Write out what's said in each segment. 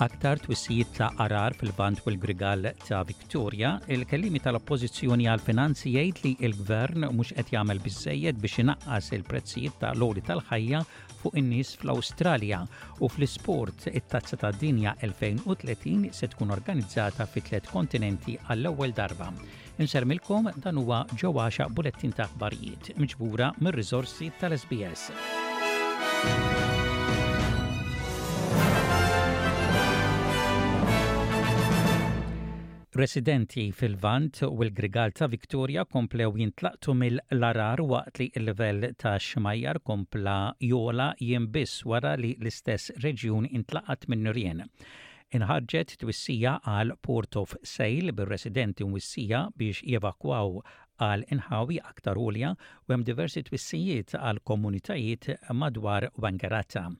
Aktar twissijiet ta' arar fil-band u l-grigal ta' Victoria, il-kellimi tal-oppożizzjoni għal-finanzi jgħid li il-gvern mhux qed jagħmel biżejjed biex inaqqas il-prezzijiet ta' loli tal-ħajja fuq in-nies fl-Awstralja u fl-isport it-Tazza tad-Dinja 2030 se tkun organizzata fi tliet kontinenti għall-ewwel darba. Insermilkom dan huwa ġew għaxa bulettin ta' aħbarijiet miġbura mir-riżorsi tal-SBS. Residenti fil-Lvant u l-Grigal ta' Victoria komplew jintlaqtu mill-għarar waqt li l-livell tax-xmajjar kompla jogħla jiem biss wara li l-istess reġjun intlaqat min-nirien. Inħarġet twissija għal Port of Sale bir-residenti mwissija biex jevakwaw għal inħawi aktar għolja u hemm diversi twissijiet għall-komunitajiet madwar Wangaratta.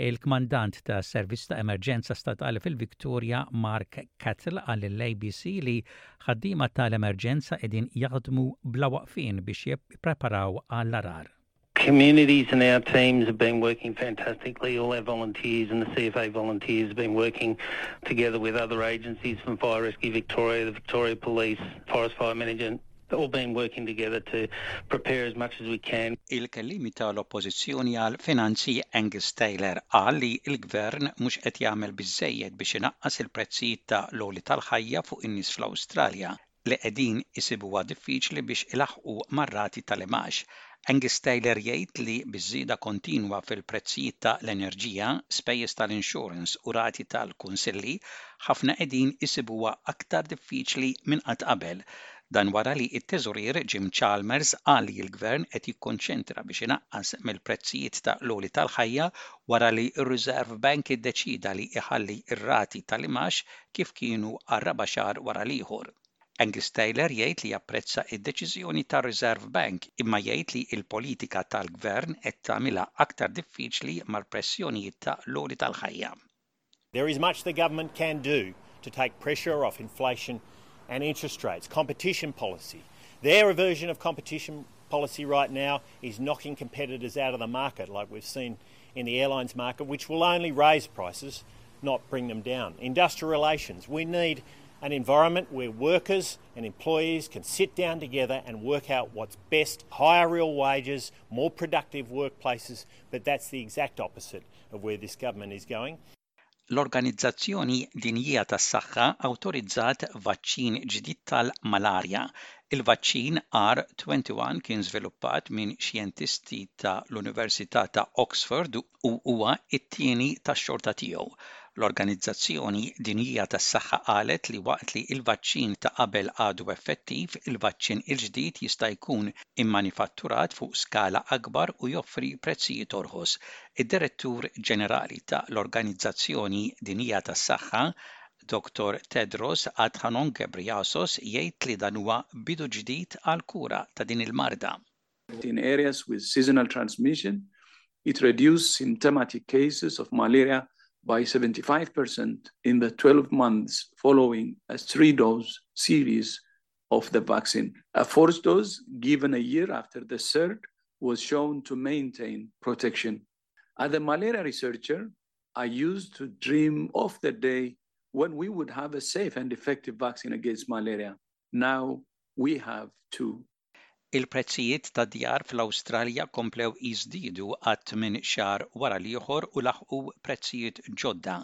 Il-kmandant tas Servizz ta' Emerġenza Statali fil-Victoria, Mark Cattle, qal lill-ABC li ħaddiema tal-emerġenza qegħdin jaħdmu bla waqfien biex jippreparaw għall-għargħar. Communities and our teams have been working fantastically. All our volunteers and the CFA volunteers have been working together with other agencies from Fire Rescue Victoria, the Victoria Police, Forest Fire Management, We've all been working together to prepare as much as we can. Il-Kelliem tal-Oppożizzjoni għall-Finanzi Angus Taylor qal li l-Gvern mhux qed jagħmel biżżejjed biex inaqqas il-prezzijiet ta' l-għoli tal-ħajja fuq in-nies fl-Awstralja li qegħdin isibuha diffiċli biex ilaħħqu mar-rati tal-imgħax Angus Taylor jgħid li biż-żieda kontinwa fil-prezzijiet ta' l-enerġija, spejjeż ta' l-insurance u rati tal-kunsilli, ħafna qegħdin isibuha aktar diffiċli minn qatt qabel. Dan wara li t-Teżorier Jim Chalmers qal li l-Gvern qed jikkonċentra biex inaqqas mill-prezzijiet ta' l-għoli tal-ħajja wara li r-Reserve Bank iddeċieda li jħalli r-rati tal-imgħax kif kienu għar-raba' xahar wara l-ieħor. Angus Taylor jgħid li japprezza d-deċiżjoni tar-Reserve Bank imma jgħid li l-politika tal-Gvern qed tagħmilha aktar diffiċli mal-pressjonijiet ta' l-għoli tal-ħajja. There is much the government can do to take pressure off inflation and interest rates. Competition policy. Their version of competition policy right now is knocking competitors out of the market like we've seen in the airlines market, which will only raise prices, not bring them down. Industrial relations. We need an environment where workers and employees can sit down together and work out what's best, higher real wages, more productive workplaces, but that's the exact opposite of where this government is going. L-Organizzazzjoni Dinjija tas-Saħħa awtorizzat vaċċin ġdid tal-malarja. Il-vaċċin R21 kien żviluppat minn xjentisti ta' l-Università ta' Oxford u huwa t-tieni tax-xorta tiegħu. L-Organizzazzjoni Dinjija tas-Saħħa qalet li waqt li l-vaċċin ta' qabel għadu effettiv, il-vaċċin il-ġdid jista' jkun immanifatturat fuq skala akbar u joffri prezzijiet orħos Id-Direttur Ġenerali ta' l-Organizzazzjoni Dinjija tas-Saħħa, Dottor Tedros Adhanom Ghebreyesus jgħid li dan huwa bidu ġdid għall-kura ta' din il-marda. In areas with seasonal transmission, it reduced symptomatic cases of malaria by 75% in the 12 months following a three-dose series of the vaccine. A fourth dose given a year after the third was shown to maintain protection. As a malaria researcher, I used to dream of the day when we would have a safe and effective vaccine against malaria. Now we have two. Il-prezzijiet tad-djar fl-Awstralja komplew jiżdiedu għat-tmien xahar wara l-ieħor u laħqu prezzijiet ġodda.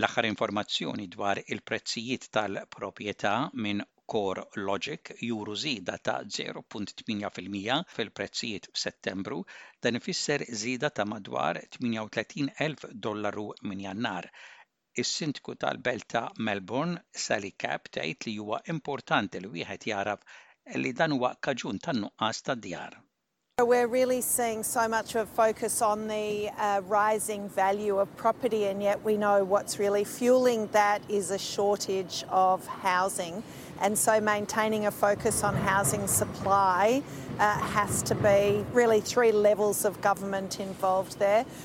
L-aħħar informazzjoni dwar il-prezzijiet tal-proprjetà minn CoreLogic juru żieda ta' 0.8 fil-mija fil-prezzijiet f'Settembru, dan ifisser żieda ta' madwar 38,000 dollaru minn Jannar, Is-Sindku tal-Belt ta' Melbourne, Sally Capp tgħid li huwa importanti li wieħed jagħraf li dan huwa kaġun tan-nuqqas ta' djar. We're really seeing so much of focus on the rising value of property and yet we know what's really fuelling that is a shortage of housing and so maintaining a focus on housing supply has to be really three levels of government involved there.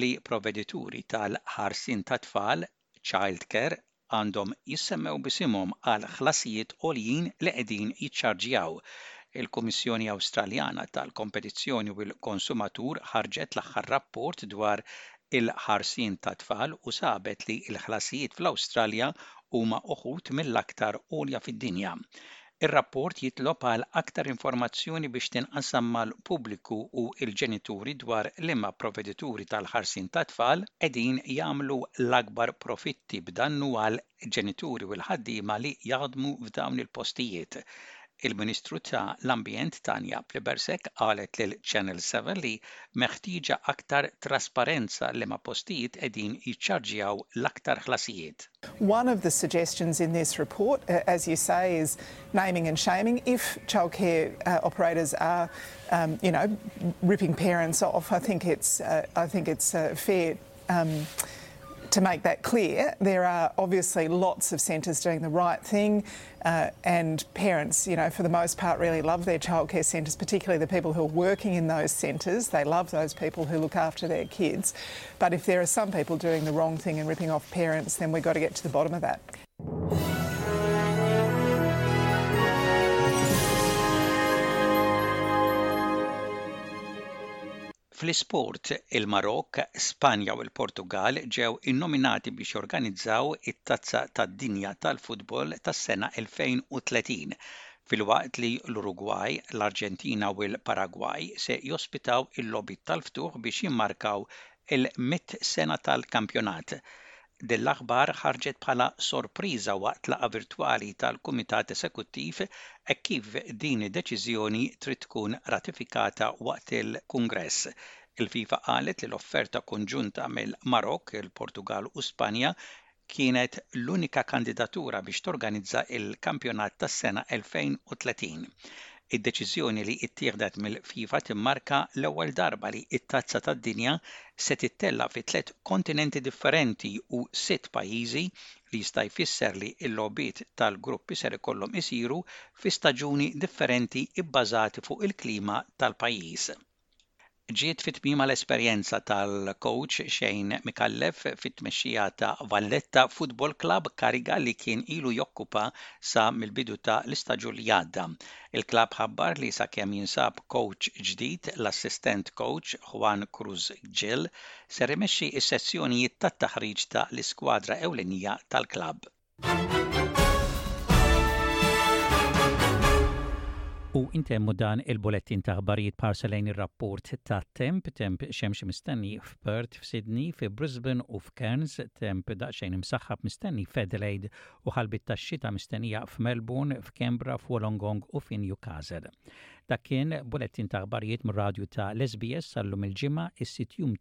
li provvedituri tal-ħarsien tat-tfal, childcare, għandhom jissemmew b'isimhom għal ħlasijiet għoljin li qegħdin jiċċarġjaw. Il-Kummissjoni Awstraljana tal-Kompetizzjoni u l-Konsumatur ħarġet l-aħħar rapport dwar il-ħarsien tat-tfal u sabet li l-ħlasijiet fl-Awstralja huma uħud mill-aktar għolja fid-dinja. Ir-rapport jitlob għal aktar informazzjoni biex tinqasam mal-pubbliku u l-ġenituri dwar liema provvedituri tal-ħarsien tat-tfal qegħdin jagħmlu l-akbar profitti b'dannu għall-ġenituri u l-ħaddiema li jaħdmu f'dawn il-postijiet. Il-Ministru ta' l-Ambjent Tanja Plibersek qalet lil Channel 7 li meħtieġa aktar trasparenza liema postijiet qegħdin jiċċarġjaw l-aktar ħlasijiet. One of the suggestions in this report, uh, as you say, is naming and shaming. If childcare uh, operators are, um, you know, ripping parents off, I think it's, uh, I think it's uh fair um, to make that clear, there are obviously lots of centres doing the right thing, uh, and parents, you know, for the most part, really love their childcare centres, particularly the people who are working in those centres. They love those people who look after their kids. But if there are some people doing the wrong thing and ripping off parents, then we've got to get to the bottom of that. Fl-isport, il-Marokk, Spanja u l-Portugall ġew innominati biex jorganizzaw it-Tazza tad-Dinja tal-Futbol tas-sena 2030, filwaqt li l-Urugwaj, l-Arġentina u l-Paragwaj se jospitaw il-logħbiet tal-ftuħ biex jimmarkaw il-mitt sena tal-kampjonat. Din l-aħbar ħarġet bħala sorpriża waqt laqgħa virtwali tal-Kumitat Esekuttiv hekk kif din id-deċiżjoni trid tkun ratifikata waqt il-Kungress. Il-FIFA qalet li l-offerta konġunta mill-Marokk, il-Portugall u Spanja kienet l-unika kandidatura biex torganizza l-kampjonat tas-sena 2030. Id-deċiżjoni li ittieħdet mill-FIFA timmarka l-ewwel darba li t-Tazza tad-Dinja se tittella' fi tliet kontinenti differenti u sitt pajjiżi li jista' jfisser li l-logħbiet tal-gruppi ser ikollhom isiru fi staġuni differenti bbażati fuq il-klima tal-pajjiż Ġiet fi tmiemha l-esperjenza tal-kowċ Shane Micallef fit-tmexxija ta' Valletta Football Club, kariga li kien ilu jokkupa sa mill-bidu ta' l-istaġun li għadda. Il-klabb ħabbar li sakemm jinsab kowċ ġdid, l-assistent kowċ Juan Cruz Gil ser imexxi s-sessjonijiet tat-taħriġ ta' l-iskwadra ewlenija tal-klabb. U intemmu dan il-bulettin ta' ħbarijiet parsa lejn ir-rapport ta' temp, temp xemx mistenni f'Perth, f'Sydney, fi Brisbane u f'Cairns, temp daqsxejn imsaħħab mistenni f'Adelaide u ħalbit ta' xita mistennija f'Melbourne, f'Kembra, f'Wolongong u fi Newcastle. Dak kien bulettin ta' ħbarijiet mir-radju ta' l-SBS sal-lum il-ġimgħa, is-sit jum